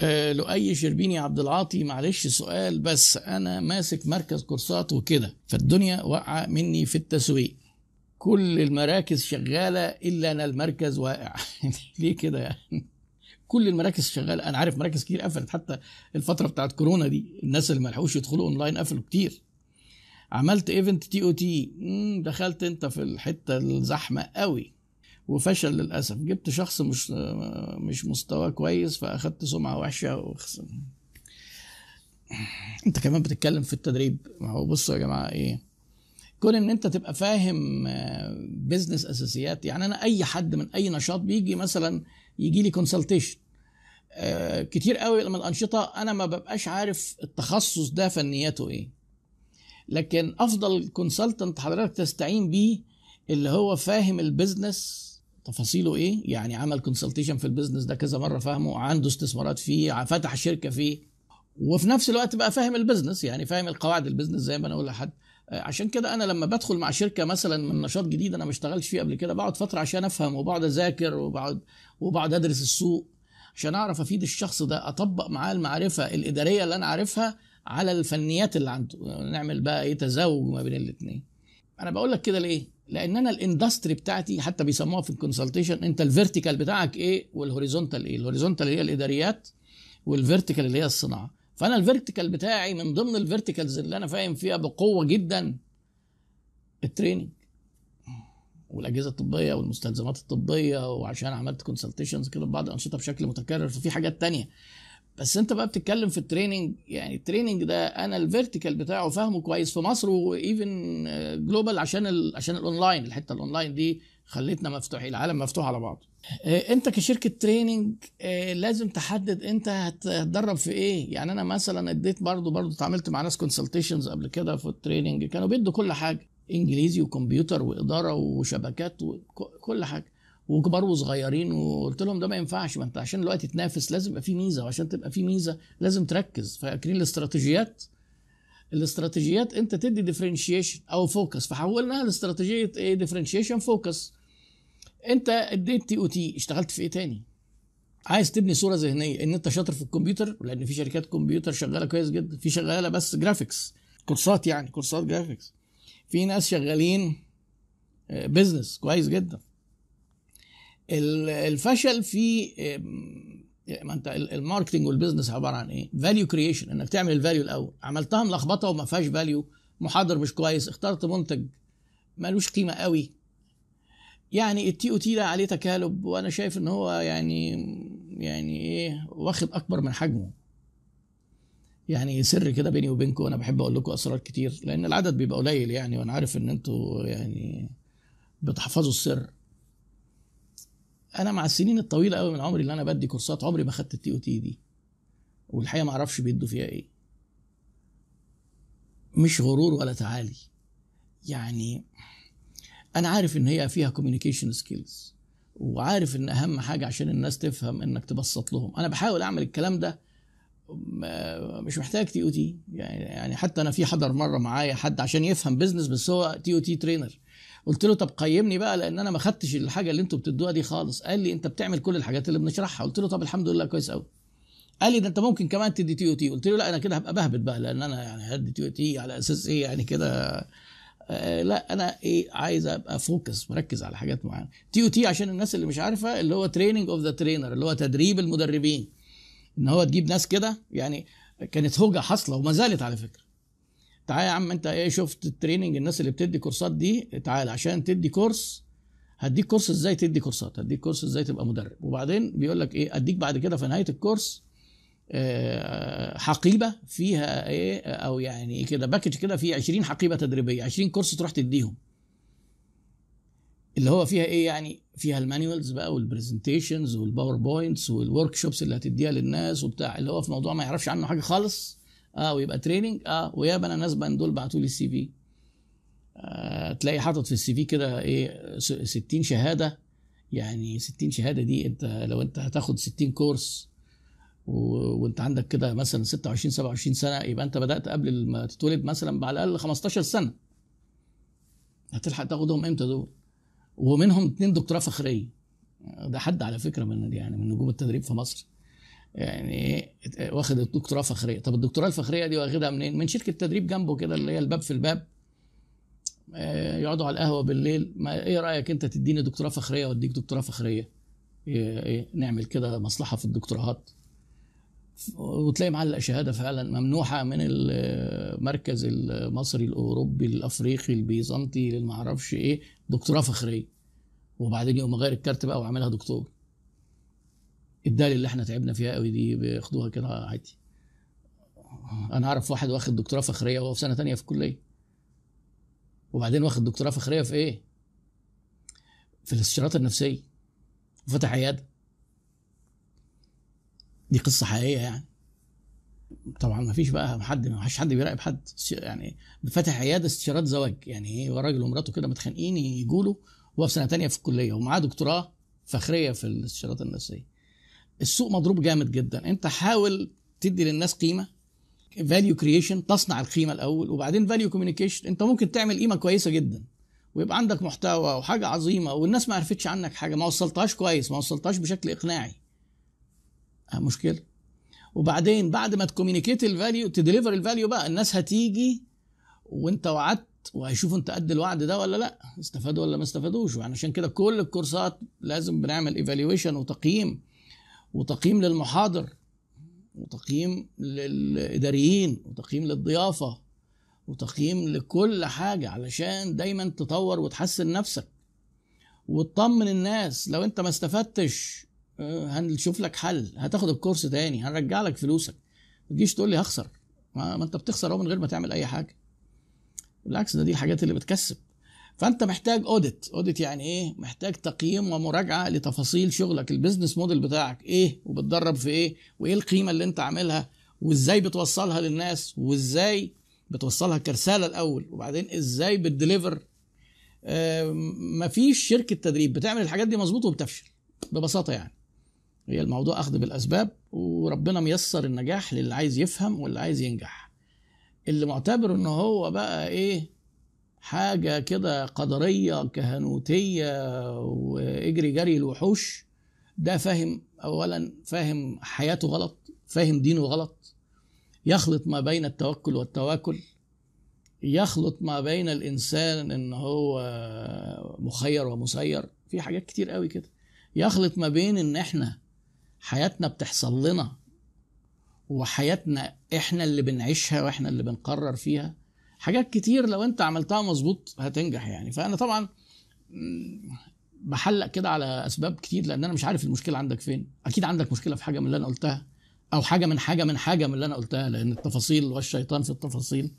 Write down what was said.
آه لؤي شربيني عبد العاطي معلش سؤال بس أنا ماسك مركز كورسات وكده فالدنيا واقعة مني في التسويق. كل المراكز شغالة إلا أنا المركز واقع. ليه كده يعني؟ كل المراكز شغالة. أنا عارف مراكز كتير قفلت حتى الفترة بتاعت كورونا دي الناس اللي ما لحقوش يدخلوا أونلاين قفلوا كتير. عملت event TOT دخلت أنت في الحتة الزحمة قوي. وفشل للأسف. جبت شخص مش مش مستواه كويس فأخدت سمعة وحشة وخسر أنت كمان بتتكلم في التدريب. ما هو بصوا يا جماعة إيه؟ كون إن أنت تبقى فاهم business أساسيات يعني أنا أي حد من أي نشاط بيجي مثلا يجي لي consultation كتير قوي من الأنشطة أنا ما ببقاش عارف التخصص ده فنياته إيه. لكن أفضل consultant حضرتك تستعين بيه اللي هو فاهم ال business تفاصيله إيه؟ يعني عمل consultation في ال business ده كذا مرة فاهمه عنده استثمارات فيه فتح شركة فيه وفي نفس الوقت بقى فاهم ال business يعني فاهم القواعد ال business زي ما أنا أقول لحد. عشان كده أنا لما بدخل مع شركة مثلا من نشاط جديد أنا ما اشتغلتش فيه قبل كده بقعد فترة عشان أفهم وبقعد أذاكر وبقعد وبقعد أدرس السوق عشان أعرف أفيد الشخص ده أطبق معاه المعرفة الإدارية اللي أنا عارفها على الفنيات اللي عنده. نعمل بقى إيه؟ تزاوج ما بين الاثنين أنا بقول لك كده ليه؟ لأن أنا ال industry بتاعتي حتى بيسموها في ال consultation انت ال vertical بتاعك إيه وال horizontal إيه؟ ال horizontal اللي هي الاداريات وال vertical اللي هي الصناعة. فأنا ال vertical بتاعي من ضمن ال verticals اللي أنا فاهم فيها بقوة جدا ال training والأجهزة الطبية والمستلزمات الطبية وعشان عملت consultations كده ببعض الأنشطة بشكل متكرر ففي حاجات تانية. بس انت بقى بتتكلم في ال training يعني ال training ده أنا ال vertical بتاعه فاهمه كويس في مصر و even global عشان ال عشان الاونلاين الحته الاونلاين دي خلتنا مفتوح العالم مفتوح على بعض انت كشركة training لازم تحدد انت هتدرب في إيه. يعني أنا مثلا اديت برضو برضو اتعاملت مع ناس consultations قبل كده في ال training كانوا بيدوا كل حاجة انجليزي وكمبيوتر وإدارة وشبكات وكل حاجة. وكبار وصغيرين وقلت لهم ده ما ينفعش ما انت عشان دلوقتي تنافس لازم يبقى في ميزة وعشان تبقى في ميزة لازم تركز. فاكرين الاستراتيجيات؟ الاستراتيجيات انت تدي differentiation أو focus فحولناها لاستراتيجية إيه؟ differentiation focus انت اديت TOT اشتغلت في إيه تاني؟ عايز تبني صورة ذهنية ان انت شاطر في الكمبيوتر لأن في شركات كمبيوتر شغالة كويس جدا في شغالة بس graphics كورسات يعني كورسات graphics في ناس شغالين business كويس جدا. الفشل في ما انت ال marketing وال business عبارة عن إيه؟ value creation إنك تعمل ال value الأول. عملتها ملخبطة وما فيهاش value محاضر مش كويس اخترت منتج ملوش قيمة قوي. يعني ال TOT ده عليه تكالب وأنا شايف إن هو يعني يعني إيه؟ واخد أكبر من حجمه. يعني سر كده بيني وبينكم أنا بحب أقول لكم أسرار كتير لأن العدد بيبقى قليل يعني وأنا عارف إن أنتوا يعني بتحفظوا السر. أنا مع السنين الطويلة قوي من عمري اللي أنا بدي كورسات عمري ما خدت ال TOT دي. والحقيقة ما أعرفش بيدوا فيها إيه. مش غرور ولا تعالي. يعني أنا عارف إن هي فيها communication skills وعارف إن أهم حاجة عشان الناس تفهم إنك تبسط لهم. أنا بحاول أعمل الكلام ده مش محتاج TOT. يعني يعني حتى أنا في حضر مرة معايا حد عشان يفهم business بس هو TOT trainer قلت له طب قيمني بقى لأن أنا ما خدتش الحاجة اللي أنتوا بتدوها دي خالص. قال لي أنت بتعمل كل الحاجات اللي بنشرحها. قلت له طب الحمد لله كويس قوي قال لي ده أنت ممكن كمان تدي TOT قلت له لا أنا كده هبقى بهبط بقى لأن أنا يعني هدي TOT على أساس إيه يعني كده؟ آه لا أنا إيه عايز أبقى focus مركز على حاجات معينة. TOT عشان الناس اللي مش عارفة اللي هو training of the trainer اللي هو تدريب المدربين. إن هو تجيب ناس كده يعني كانت هوجة حاصلة وما زالت على فكرة. تعالى يا عم انت إيه شفت ال training الناس اللي بتدي كورسات دي؟ تعالى عشان تدي كورس. هديك كورس إزاي تدي كورسات؟ هديك كورس إزاي تبقى مدرب. وبعدين بيقول لك إيه اديك بعد كده في نهاية الكورس حقيبة فيها إيه أو يعني كده package كده فيه 20 حقيبة تدريبية 20 كورس تروح تديهم. اللي هو فيها إيه يعني؟ فيها ال manuals بقى وال presentations وال PowerPoints وال workshops اللي هتديها للناس وبتاع. اللي هو في موضوع ما يعرفش عنه حاجة خالص. آه ويبقى training آه ويا أنا ناس بقى دول بعتوا لي ال CV آه تلاقي حاطط في ال CV كده إيه 60 شهادة. يعني 60 شهادة دي أنت لو أنت هتاخد 60 كورس. وأنت عندك كده مثلا 26 27 سنة يبقى أنت بدأت قبل ما تتولد مثلا على الأقل 15 سنة. هتلحق تاخدهم إمتى دول؟ ومنهم اتنين دكتوراه فخرية. ده حد على فكرة من يعني من نجوم التدريب في مصر. يعني واخد الدكتوراه فخريه طب الدكتوراه الفخرية دي واخدها منين؟ من شركة تدريب جنبه كده اللي هي الباب في الباب. آه، يقعدوا على القهوة بالليل. ما إيه رأيك أنت تديني دكتوراه فخرية وأديك دكتوراه فخرية؟ إيه إيه نعمل كده مصلحة في الدكتوراهات وتلاقي معلق شهادة فعلا ممنوحة من المركز المصري الأوروبي الأفريقي البيزنطي للمعرفش إيه. دكتوراه فخرية. وبعدين يقوم غير الكارت بقى وعاملها دكتور. الدال اللي إحنا تعبنا فيها قوي دي بياخدوها كده عادي. أنا اعرف واحد واخد دكتوراه فخرية وهو في سنة تانية في الكلية. وبعدين واخد دكتوراه فخرية في إيه؟ في الاستشارات النفسية. وفتح عيادة. دي قصة حقيقية يعني. طبعا ما فيش بقى حد ما فيش حد بيراقب حد. يعني فاتح عيادة استشارات زواج. يعني إيه؟ راجل ومراته كده متخانقين يجوا له وهو في سنة تانية في الكلية. ومعاه دكتوراه فخرية في الاستشارات النفسية. السوق مضروب جامد جدا. انت حاول تدي للناس قيمة value creation تصنع القيمة الأول وبعدين value communication انت ممكن تعمل قيمة كويسة جدا ويبقى عندك محتوى وحاجة عظيمة والناس ما عرفتش عنك حاجة ما وصلتهاش كويس ما وصلتهاش بشكل إقناعي. آه مشكلة. وبعدين بعد ما تكومينيكيت الفاليو تديليفر الفاليو بقى الناس هتيجي وانت وعدت وهيشوفوا انت قد الوعد ده ولا لأ استفادوا ولا ما استفادوش. وعشان كده كل الكورسات لازم بنعمل evaluation وتقييم. وتقييم للمحاضر وتقييم للإداريين وتقييم للضيافة وتقييم لكل حاجة علشان دايما تطور وتحسن نفسك. وتطمن الناس لو انت ما استفدتش هنشوف لك حل هتاخد الكورس تاني هنرجع لك فلوسك. ما تجيش تقول لي هخسر. ما انت بتخسر اهو من غير ما تعمل اي حاجة. بالعكس ده دي الحاجات اللي بتكسب. فانت محتاج audit audit يعني إيه؟ محتاج تقييم ومراجعة لتفاصيل شغلك ال business model بتاعك إيه؟ وبتدرب في إيه؟ وإيه القيمة اللي أنت عاملها؟ وإزاي بتوصلها للناس؟ وإزاي بتوصلها كرسالة الأول؟ وبعدين إزاي بت deliver آه مفيش شركة تدريب. بتعمل الحاجات دي مظبوط وبتفشل ببساطة يعني. هي الموضوع أخذ بالأسباب وربنا ميسر النجاح للي عايز يفهم واللي عايز ينجح. اللي معتبر إن هو بقى إيه؟ حاجة كده قدرية كهنوتية وإجري جري الوحوش. ده فاهم اولا فاهم حياته غلط فاهم دينه غلط. يخلط ما بين التوكل والتواكل. يخلط ما بين الإنسان إن هو مخير ومسير. في حاجات كتير قوي كده. يخلط ما بين إن إحنا حياتنا بتحصل لنا وحياتنا إحنا اللي بنعيشها وإحنا اللي بنقرر فيها. حاجات كتير لو انت عملتها مظبوط هتنجح يعني. فأنا طبعا بحلق كده على أسباب كتير لأن أنا مش عارف المشكلة عندك فين. أكيد عندك مشكلة في حاجة من اللي أنا قلتها أو حاجة من حاجة من حاجة من اللي أنا قلتها لأن التفاصيل والشيطان في التفاصيل.